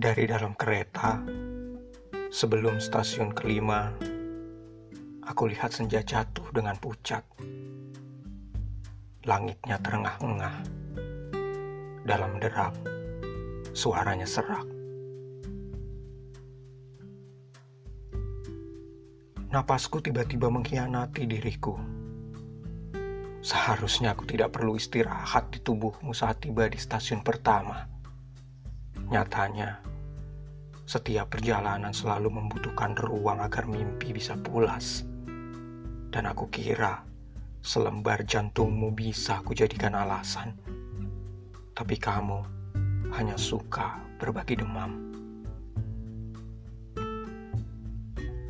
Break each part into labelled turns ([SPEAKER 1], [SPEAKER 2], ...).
[SPEAKER 1] Dari dalam kereta, sebelum stasiun kelima, aku lihat senja jatuh dengan pucat. Langitnya terengah-engah. Dalam derap, suaranya serak. Napasku tiba-tiba mengkhianati diriku. Seharusnya aku tidak perlu istirahat di tubuhmu saat tiba di stasiun pertama. Nyatanya, setiap perjalanan selalu membutuhkan ruang agar mimpi bisa pulas. Dan aku kira selembar jantungmu bisa kujadikan alasan. Tapi kamu hanya suka berbagi demam.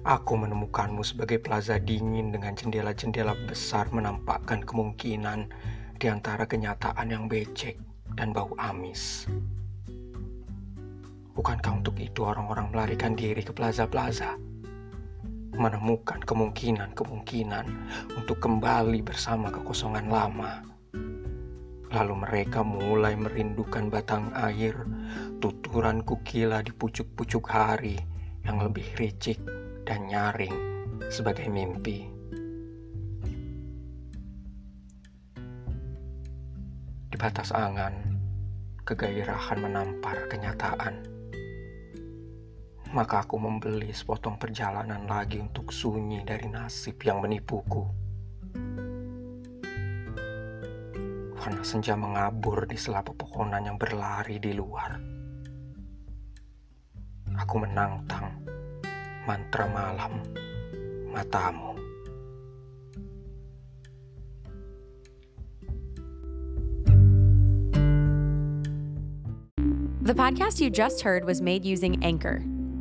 [SPEAKER 1] Aku menemukanmu sebagai plaza dingin dengan jendela-jendela besar menampakkan kemungkinan di antara kenyataan yang becek dan bau amis. Bukankah untuk itu orang-orang melarikan diri ke plaza-plaza? Menemukan kemungkinan-kemungkinan untuk kembali bersama kekosongan lama. Lalu mereka mulai merindukan batang air, tuturan kukila di pucuk-pucuk hari yang lebih ricik dan nyaring sebagai mimpi. Di batas angan, kegairahan menampar kenyataan maka aku membeli sepotong perjalanan lagi untuk sunyi dari nasib yang menipuku. Warna senja mengabur di sela pepohonan yang berlari di luar. Aku menantang mantra malam matamu.
[SPEAKER 2] The podcast you just heard was made using Anchor.